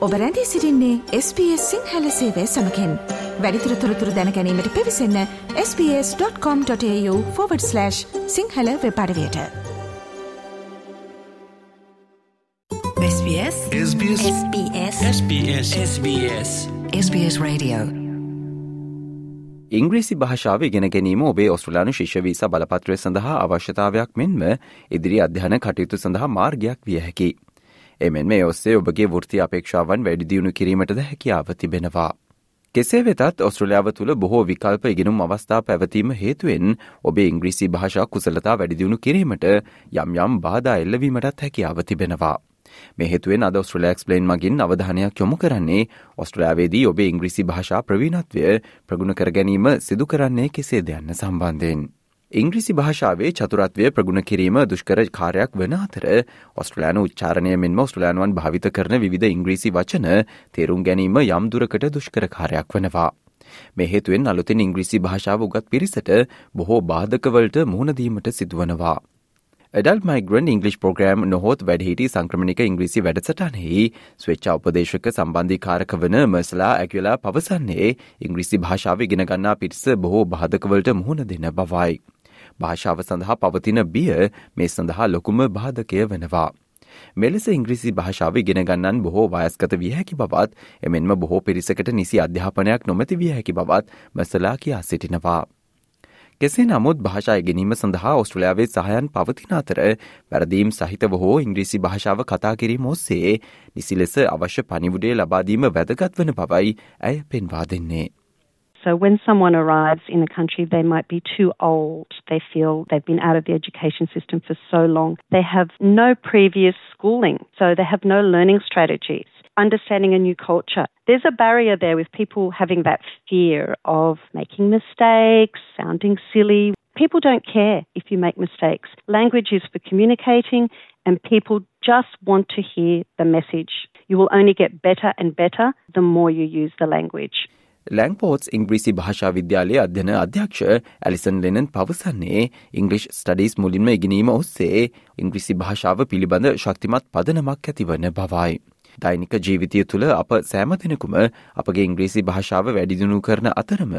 ඔබ රැඳී සිරින්නේ SBS සිංහල සේවය සමකෙන්. වැඩිතුර තොරතුර දැනැනීමට පිවිසන්න ps.com.ta/ Sinhala වෙපඩවයට SBS SBS SBS SBS SBS SBS Radio. ඉංග්‍රීසි භාෂාව ඉගෙන ගැනීම ඔබේ ඔස්ට්‍රලයානු ශිෂ්‍යවීස බලපත්‍රය සඳහා අවශ්‍යතාවයක් මෙන්ම ඉදිරි අධ්‍යයන කටයුතු සඳහා මාර්ගයක් විය හැකි. එමෙන් මේ ඔස්සේ ඔබගේ වෘත්ති අපේක්ෂාවන් වැඩිදියුණු කිරීමටද හැකියාව තිබෙනවා. කෙසේ වෙතත් ඔස්ට්‍රලියාව තුළ බොහෝ විකල්ප ඉගෙනුම් අවස්ථා පැවතීම හේතුවෙන් ඔබේ ඉංග්‍රීසි භාෂා කුසලතා වැඩිදියුණු කිරීමට යම් යම් බාධා එල්ලවීමටත් හැකියාව තිබෙනවා. මෙහෙතුවෙන් අද ස්ට්‍රලක්ස්පලේන් මගින් අවධානයක් යොමු කරන්නේ ඔස්ට්‍රලයාාවේදී ඔබේ ඉංග්‍රිසි භාෂා ප්‍රවීණත්වය ප්‍රගුණ කර ගැනීම සිදු කරන්නේ කෙසේ දෙයන්න සම්බන්ධයෙන්. ඉංග්‍රිසි භාෂාවේ චතුරත්වය ප්‍රගුණ කිරීම දුෂ්කර කාරයක් වන අතර ඔස්ට්‍රලයාන උච්චාරණය මෙන්ම ඔස්ට්‍රලයානුවන් භාවිත කරන විධ ඉංග්‍රීසි වචන තේරුම් ගැනීම යම් දුරකට දුෂ්කර කාරයක් වනවා. මෙහෙතුවෙන් අලුතින් ඉංග්‍රීසි භාෂාව උගත් පිරිසට බොහෝ බාධකවලට මුහුණදීමට සිදුවනවා. එඩල් මයිග්‍රන් ඉංගලිස් ප්‍රෝග්‍රම් නොහොත් වැඩහිටි සංක්‍රමණික ඉංග්‍රීසි වැඩසටන්හි ස්වච්චා උපදේශක සම්බන්ධිකාරක වන මසලා ඇකිලා පවසන්නේ ඉංග්‍රීසි භාෂාව ඉගෙනගන්නා පිරිස බොහෝ බාධකවලට මුහුණ දෙන බවයි. භාෂාව සඳහා පවතින බිය මේ සඳහා ලොකුම බාධකය වෙනවා. මෙලෙස ඉංග්‍රීසි භාෂාව ඉගෙනගන්නන් බොහෝ වයස්කත විය හැකි බවත් එමෙන්ම බොහෝ පිරිසකට නිසි අධ්‍යාපනයක් නොමැති විය හැකි බවත් මසලා කියා සිටිනවා. කෙසේ නමුත් භාෂා ඉගෙනීම සඳහා ඔස්ට්‍රලයාාවේ සහයන් පවතින අතර වැරදීම් සහිතව හෝ ඉංග්‍රීසි භාෂාව කතා කිරීම ඔස්සේ නිසි ලෙස අවශ්‍ය පනිවුඩේ ලබාදීම වැදගත් වන බවයි ඇය පෙන්වා දෙන්නේ. So when someone arrives in a country, they might be too old. They feel they've been out of the education system for so long. They have no previous schooling, so they have no learning strategies. understanding a new culture. There's a barrier there with people having that fear of making mistakes, sounding silly. People don't care if you make mistakes. Language is for communicating, and people just want to hear the message. You will only get better and better the more you use the language. ලැංපෝට්ස් ඉංග්‍රීසි භාෂා විද්‍යාලය අධ්‍යන අධ්‍යක්ෂ Alison ලෙනන් පවසන්නේ English studies මුලින්ම ඉගෙනීම ඔස්සේ ඉංග්‍රිසි භාෂාව පිළිබඳ ශක්තිමත් පදනමක් ඇතිවන බවයි. දෛනික ජීවිතය තුළ අප සෑම දෙනෙකුම අපගේ ඉංග්‍රීසි භාෂාව වැඩිදිනු කරන අතරම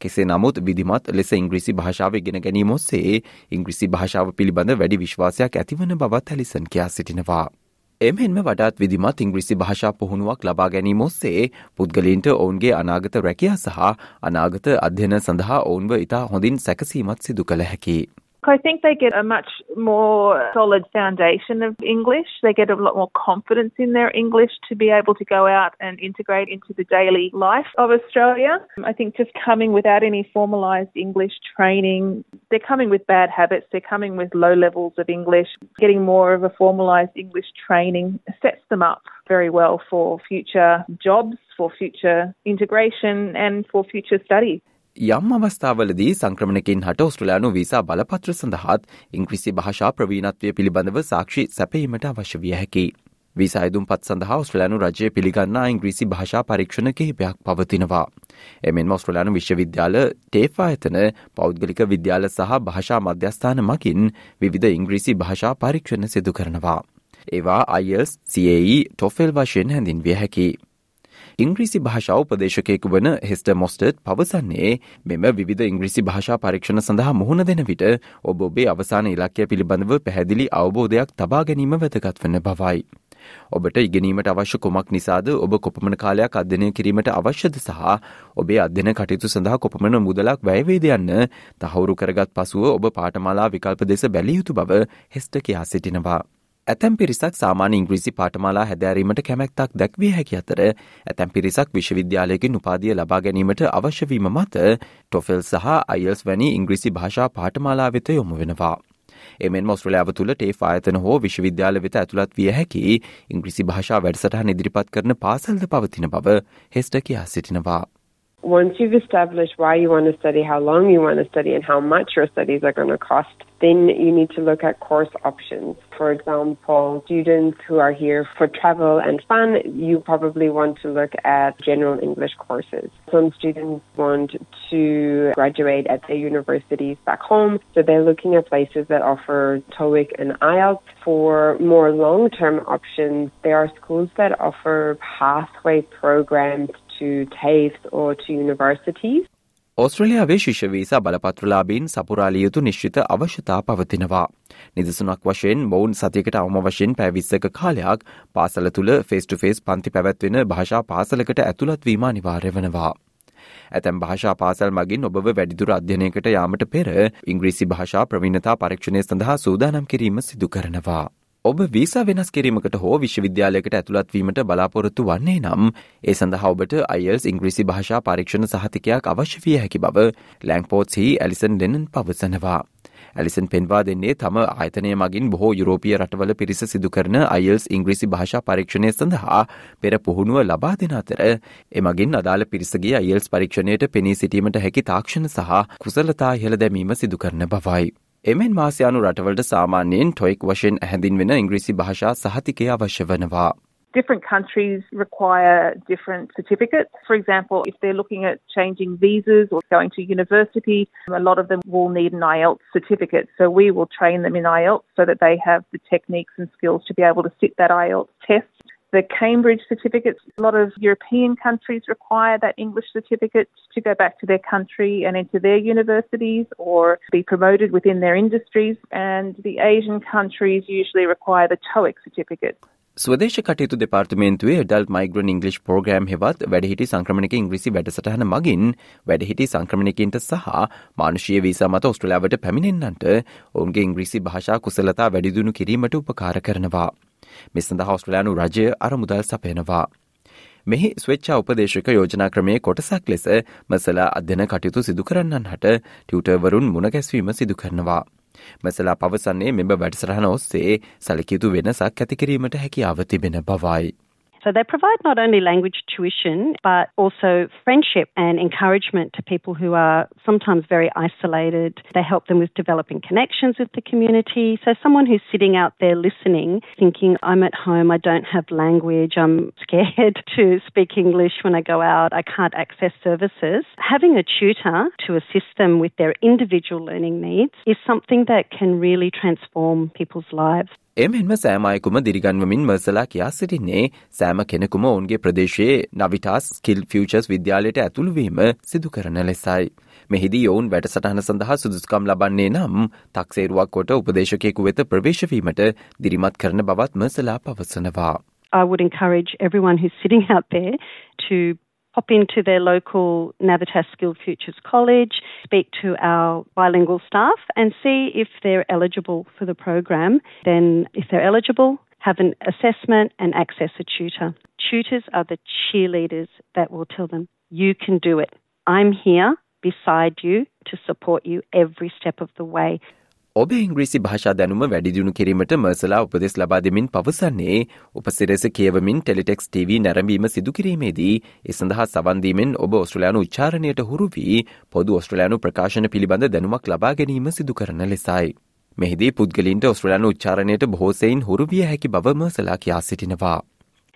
කෙසේ නමුත් විදිමත් ලෙස ඉංග්‍රීසි භාෂාව ගෙන ගැනීම ඔස්සේ ඉංග්‍රීසි භාෂාව පිළිබඳ වැඩි විශ්වාසයක් ඇතිවන බවත් ඇලිසන් කියා සිටිනවා. එමෙන්ම වඩාත් විදිමත් ඉංග්‍රීසි භාෂා පුහුණුවක් ලබා ගැනීම ඔස්සේ පුද්ගලින්ට ඔවුන්ගේ අනාගත රැකියා සහ අනාගත අධ්‍යන සඳහා ඔවුන්ව ඉතා හොඳින් සැකසීමත් සිදු කළ හැකි. I think they get a much more solid foundation of English. They get a lot more confidence in their English to be able to go out and integrate into the daily life of Australia. I think just coming without any formalised English training, they're coming with bad habits, they're coming with low levels of English. Getting more of a formalised English training sets them up very well for future jobs, for future integration, and for future study. යම් අවස්ථාවලදී සංක්‍රමණකින් හට ඔස්ට්‍රලයානු visa බලපත්‍ර සඳහාත් ඉංග්‍රිසි භාෂා ප්‍රවීණත්වය පිළිබඳව සාක්ෂි සැපීමට අවශ්‍ය විය හැකි. විසායදුම් පත් සඳහා ඔස්ට්‍රලයානු රජය පිළිගන්නා ඉංග්‍රීසි භාෂා පරීක්ෂණ කිහිපයක් පවතිනවා. එමෙන් ඔස්ට්‍රලයානු විශ්වවිද්‍යාල ටේෆා ඇතන පෞද්ගලික විද්‍යාල සහ භාෂා මධ්‍යස්ථාන මකින් විවිධ ඉංග්‍රීසි භාෂා පරීක්ෂණ සිදු කරනවා. ඒවා අයිස් CAE ටොෆෙල් වශයෙන් හැඳින් විය හැකි. ඉංග්‍රීසි භාෂාව උපදේශකයෙකු වන හෙස්ට මොස්ටට් පවසන්නේ මෙම විධ ඉංග්‍රීසි භාෂා පරීක්ෂණ සඳහා මුහුණ දෙන විට ඔබ ඔබේ අවසාන ඉලක්කය පිළිබඳව පැහැදිලි අවබෝධයක් තබා ගැනීම වැදගත් වන බවයි. ඔබට ඉගෙනීමට අවශ්‍ය කොමක් නිසාද ඔබ කොපමණ කාලයක් අධ්‍යනය කිරීමට අවශ්‍යද සහ ඔබේ අධ්‍යන කටයුතු සඳහා කොපමණ මුදලක් වැයවේද යන්න තහවුරු කරගත් පසුව ඔබ පාටමාලා විකල්ප දෙස බැලියයුතු බව හෙස්ට කියා සිටිනවා. ඇතැම් පිරිසක් සාමාන්‍ය ඉංග්‍රීසි පාටමාලා හැදෑරීමට කැමැත්තක් දැක්විය හැකි අතර ඇතැම් පිරිසක් විශ්වවිද්‍යාලයකින් උපාදිය ලබා ගැනීමට අවශ්‍යවීම මත ටොෆෙල් සහ අයිල්ස් වැනි ඉංග්‍රීසි භාෂා පාටමාලා වෙත යොමු වෙනවා. එමෙන් මොස්ට්‍රලයාාව තුළ ටේ ආයතන හෝ විශ්වවිද්‍යාල වෙත ඇතුළත් විය හැකි ඉංග්‍රිසි භාෂා වැඩසටහන් ඉදිරිපත් කරන පාසල්ද පවතින බව හෙස්ට කියා සිටිනවා. Once you've established why you want to study, how long you want to study, and how much your studies are going to cost, then you need to look at course options. For example, students who are here for travel and fun, you probably want to look at general English courses. Some students want to graduate at their universities back home, so they're looking at places that offer TOEIC and IELTS. For more long-term options, there are schools that offer pathway programs to TAFEs or to universities. ඔස්ට්‍රලියාවේ ශිෂ්‍ය visa බලපත්‍රලාබීන් සපුරාලිය යුතු නිශ්චිත අවශ්‍යතා පවතිනවා. නිදසුනක් වශයෙන් මොවුන් සතියකට අවම වශයෙන් පැවිස්සක කාලයක් පාසල තුළ ෆෙස්ට ෆේස් පන්ති පැවැත්වෙන භාෂා පාසලකට ඇතුළත්වීම අනිවාර්ය වනවා. ඇතැම් භාෂා පාසල් මගින් ඔබ වැඩිදුර අධ්‍යනයකට යාමට පෙර ඉංග්‍රීසි භාෂා ප්‍රවිණතා පරීක්ෂණය සඳහා සූදානම් කිරීම සිදු කරනවා. ඔබ වීසා වෙනස් කිරීමකට හෝ විශ්වවිද්‍යාලයකට ඇතුළත්වීමට බලාපොරොත්තු වන්නේ නම් ඒ සඳහා ඔබට අයිල්ස් ඉංග්‍රීසි භාෂා පරීක්ෂණ සහතිකයක් අවශ්‍ය විය හැකි බව ලැංපෝත්හි ඇලිසන් ලෙනන් පවසනවා. ඇලිසන් පෙන්වා දෙන්නේ තම ආයතනය මගින් බොහෝ යුරෝපිය රටවල පිරිස සිදු කරන අයිල්ස් ඉංග්‍රීසි භාෂා පරීක්ෂණය සඳහා පෙර පුහුණුව ලබා දෙන අතර එමගින් අදාළ පිරිසගේ අයිල්ස් පරීක්ෂණයට පෙනී සිටීමට හැකි තාක්ෂණ සහ කුසලතා ඉහළ දැමීම සිදු කරන බවයි. එමෙන් මාසියානු රටවලට සාමාන්‍යයෙන් ටොයික් වශයෙන් හැඳින්වෙන ඉංග්‍රීසි භාෂා සහතිකය අවශ්‍ය වනවා. Different countries require different certificates. For example, if they're looking at changing visas or going to university, a lot of them will need an IELTS certificate. So we will train them in IELTS so that they have the techniques and skills to be able to sit that IELTS test the Cambridge certificates. A lot of European countries require that English certificate to go back to their country and into their universities or be promoted within their industries. And the Asian countries usually require the TOEIC certificate. ස්වදේශ කටයුතු දෙපාර්තමේන්තුවේ dull මයිග්‍රන් English programme හෙවත් වැඩහිටි සංක්‍රමණක ඉංග්‍රිසි වැඩසටහන මගින් වැඩහිටි සංක්‍රමණකින්ට සහ මානුෂය visa මත ඔස්ට්‍රලාවට පැමිණෙන්න්නන්ට ඔවුන්ගේ ඉංග්‍රීසි භාෂා කුසලතා වැඩිදුණු කිරීමට උපකාර කරනවා. මේ සඳහා ඔස්ට්‍රලයානු රජය අරමුදල් සපයනවා. මෙහි ස්වච්චා උපදේශක යෝජනා ක්‍රමේ කොටසක් ලෙස මසලා අධ්‍යන කටයුතු සිදු කරන්නන් හට ටියුටවරුන් මුණගැස්වීම සිදු කරනවා. මසලා පවසන්නේ මෙම වැඩසරහන ඔස්සේ සලකිතු වෙනසක් ඇතිකිරීමට හැකියාව තිබෙන බවයි. So they provide not only language tuition, but also friendship and encouragement to people who are sometimes very isolated. They help them with developing connections with the community. So someone who's sitting out there listening, thinking, I'm at home, I don't have language, I'm scared to speak English when I go out, I can't access services. Having a tutor to assist them with their individual learning needs is something that can really transform people's lives. එමෙන්ම සෑම අයකුම දිරිගන්වමින් මර්සලා කියා සිටින්නේ සෑම කෙනෙකුම ඔවුන්ගේ ප්‍රදේශයේ නවිටාස් skill ෆියචර්ස් විද්‍යාලයට ඇතුළුවීම සිදු කරන ලෙසයි. මෙහිදී ඔවුන් වැඩසටහන සඳහා සුදුස්කම් ලබන්නේ නම් තක්සේරුවක් කොට උපදේශකයෙකු වෙත ප්‍රවේශවීමට දිරිමත් කරන බවත් මර්සලා පවසනවා. I would encourage everyone who's sitting out there to pop into their local Navitas Skill Futures College, speak to our bilingual staff, and see if they're eligible for the program. Then, if they're eligible, have an assessment and access a tutor. Tutors are the cheerleaders that will tell them, you can do it. I'm here beside you to support you every step of the way. ඔබ ඉංග්‍රීසි භාෂා දැනුම වැඩිදිුණු කිරීමට මර්සලා උපදෙස් ලබා දෙමින් පවසන්නේ උපසිරෙස කියවමින් ටෙලිටෙක්ස් TV නැරඹීම සිදුකිරීමේදී ඒ සඳහා සවන්දීමෙන් ඔබ ඔස්ට්‍රලයානු උච්චාරණයට හුරු වී පොදු ඔස්ට්‍රලයානු ප්‍රකාශන පිළිබඳ දැනුමක් ලබා ගැනීම සිදු කරන ලෙසයි. මෙහිදී පුද්ගලින්ට ඔස්ට්‍රලයානු උච්චාරණයට බොහෝසයින් හුරු විය හැකි බව මර්සලා කියා සිටිනවා.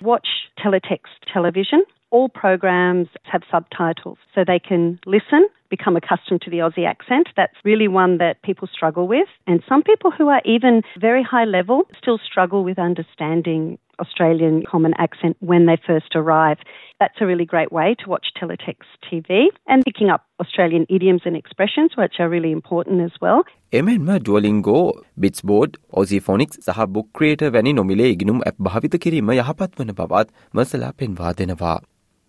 Watch teletext television. All programs have subtitles so they can listen, become accustomed to the Aussie accent. That's really one that people struggle with. And some people who are even very high level still struggle with understanding Australian common accent when they first arrive. That's a really great way to watch teletext TV and picking up Australian idioms and expressions, which are really important as well. එමෙන්ම ඩුවලින්ගෝ බිට්ස්බෝඩ් ඔසිෆොනික්ස් සහ book ක්‍රේට වැනි නොමිලේ ඉගනුම් app භාවිත කිරීම යහපත් වන බවත් මසලා පෙන්වා දෙනවා.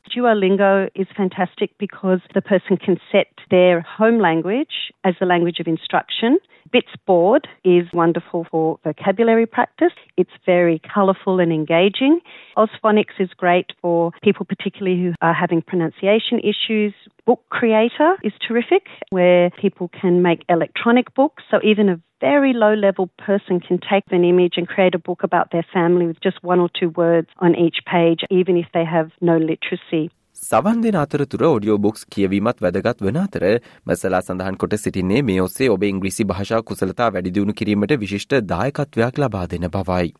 Duolingo is fantastic because the person can set their home language as the language of instruction. Bits Board is wonderful for vocabulary practice. It's very colourful and engaging. Osphonics is great for people, particularly who are having pronunciation issues. Book Creator is terrific, where people can make electronic books. So even a very low level person can take an image and create a book about their family with just one or two words on each page, even if they have no literacy. සවන් දෙන අතරතුර audio box කියවීමත් වැදගත් වන අතර මසලා සඳහන් කොට සිටින්නේ මේ ඔස්සේ ඔබ ඉංග්‍රීසි භාෂා කුසලතා වැඩිදියුණු කිරීමට විශිෂ්ට දායකත්වයක් ලබා දෙන බවයි.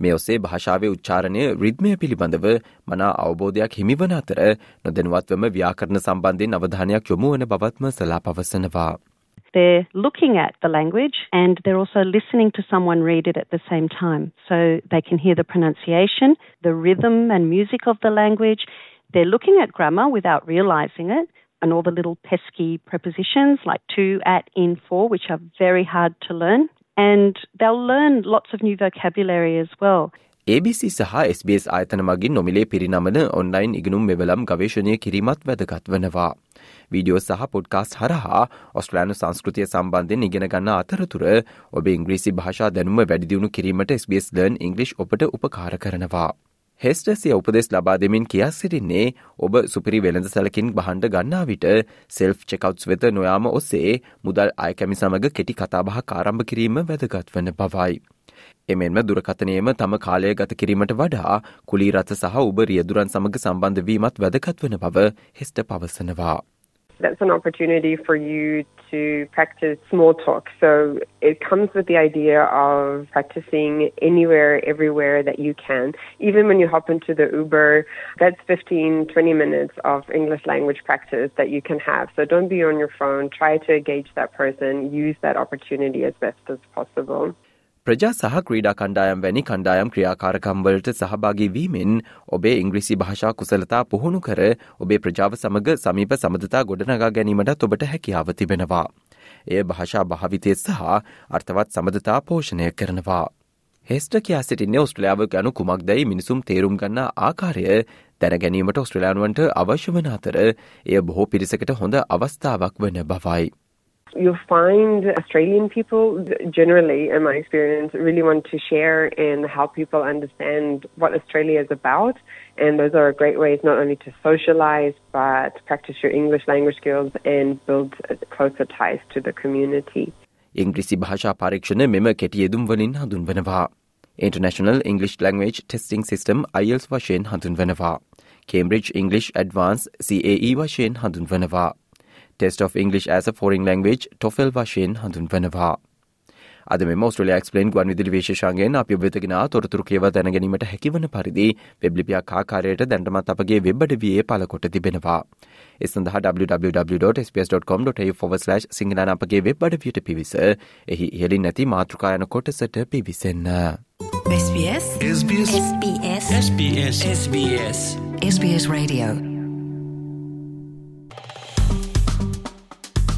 මේ ඔස්සේ භාෂාවේ උච්චාරණය රිද්මය පිළිබඳව මනා අවබෝධයක් හිමිවන අතර නොදැනුවත්වම ව්‍යාකරණ සම්බන්ධයෙන් අවධානයක් යොමු වන බවත්ම සලා පවසනවා. They're looking at the language and they're also listening to someone read it at the same time. So they can hear the pronunciation, the rhythm and music of the language. They're looking at grammar without realizing it and all the little pesky prepositions like to, at, in, for, which are very hard to learn. And they'll learn lots of new vocabulary as well. ABC සහ SBS ආයතන මගින් නොමිලේ පිරිනමන online ඉගෙනුම් මෙවලම් ගවේශණය කිරීමත් වැදගත් වනවා. Video සහ podcast හරහා ඔස්ට්‍රලෑනු සංස්කෘතිය සම්බන්ධයෙන් ඉගෙන ගන්න අතරතුර ඔබ ඉංග්‍රීසි භාෂා දැනුම වැඩිදියුණු කිරීමට SBS ලර්න් ඉංග්ලිෂ් ඔබට උපකාර කරනවා. හෙස්ටසිය උපදෙස් ලබා දෙමින් කියා සිටින්නේ ඔබ සුපිරි වෙළඳ සැලකින් බහන්ඩ ගන්නා විට සෙල්ෆ් චෙකවට්ස් වෙත නොයාම ඔස්සේ මුදල් අයකැමි සමඟ කෙටි කතාබහ කාරම්භ කිරීම වැදගත් වන බවයි. එමෙන්ම දුරකතනයම තම කාලය ගත කිරීමට වඩා කුලී රථ සහ උබ රියදුරන් සමඟ සම්බන්ධ වීමත් වැදගත් වන බව හෙස්ට පවසනවා. That's an opportunity for you to practice small talk. So it comes with the idea of practicing anywhere, everywhere that you can. Even when you hop into the Uber, that's 15, 20 minutes of English language practice that you can have. So don't be on your phone. Try to engage that person. Use that opportunity as best as possible. ප්‍රජා සහ ක්‍රීඩා කණ්ඩායම් වැනි කණ්ඩායම් ක්‍රියාකාරකම්වලට සහභාගී වීමෙන් ඔබේ ඉංග්‍රීසි භාෂා කුසලතා පුහුණු කර ඔබේ ප්‍රජාව සමග සමීප සමඳතා ගොඩනගා ගැනීමට ඔබට හැකියාව තිබෙනවා. එය භාෂා භාවිතය සහ අර්ථවත් සමඳතා පෝෂණය කරනවා. හෙස්ට කියා සිටින්නේ ඔස්ට්‍රලියාව ගැනු කුමක් දැයි මිනිසුම් තේරුම් ගන්න ආකාරය දැනගැනීමට ඔස්ට්‍රලයානුවන්ට අවශ්‍ය වන අතර එය බොහෝ පිරිසකට හොඳ අවස්ථාවක් වන බවයි. You'll find Australian people generally, in my experience, really want to share and help people understand what Australia is about. And those are great ways not only to socialize, but practice your English language skills and build closer ties to the community. ඉංග්‍රීසි භාෂා පරීක්ෂණ මෙම කෙටියෙදුම් වලින් හඳුන්වනවා. International English Language Testing System IELTS වශයෙන් හඳුන්වනවා. Cambridge English Advanced CAE වශයෙන් හඳුන්වනවා. Test of English as a Foreign Language TOEFL වශයෙන් හඳුන්වනවා. අද මෙම ඔස්ට්‍රලයා එක්ස්පලේන් ගුවන් විදිලි විශේෂන්ගෙන් අප වෙතගෙන තොරතුරු කියව දැනගැනීමට හැකිවන පරිදි වෙබ්ලිපියක් ආකාරයට දැන්ටමත් අපගේ වෙබ්බඩ වියේ පලකොට තිබෙනවා. එ සඳහා www.sps.com.au/ සිංහලන අපගේ වෙබ්බඩ වියට පිවිස එහි ඉහලින් නැති මාතෘකායන කොටසට පිවිසන්න. SBS SBS SBS SBS SBS SBS Radio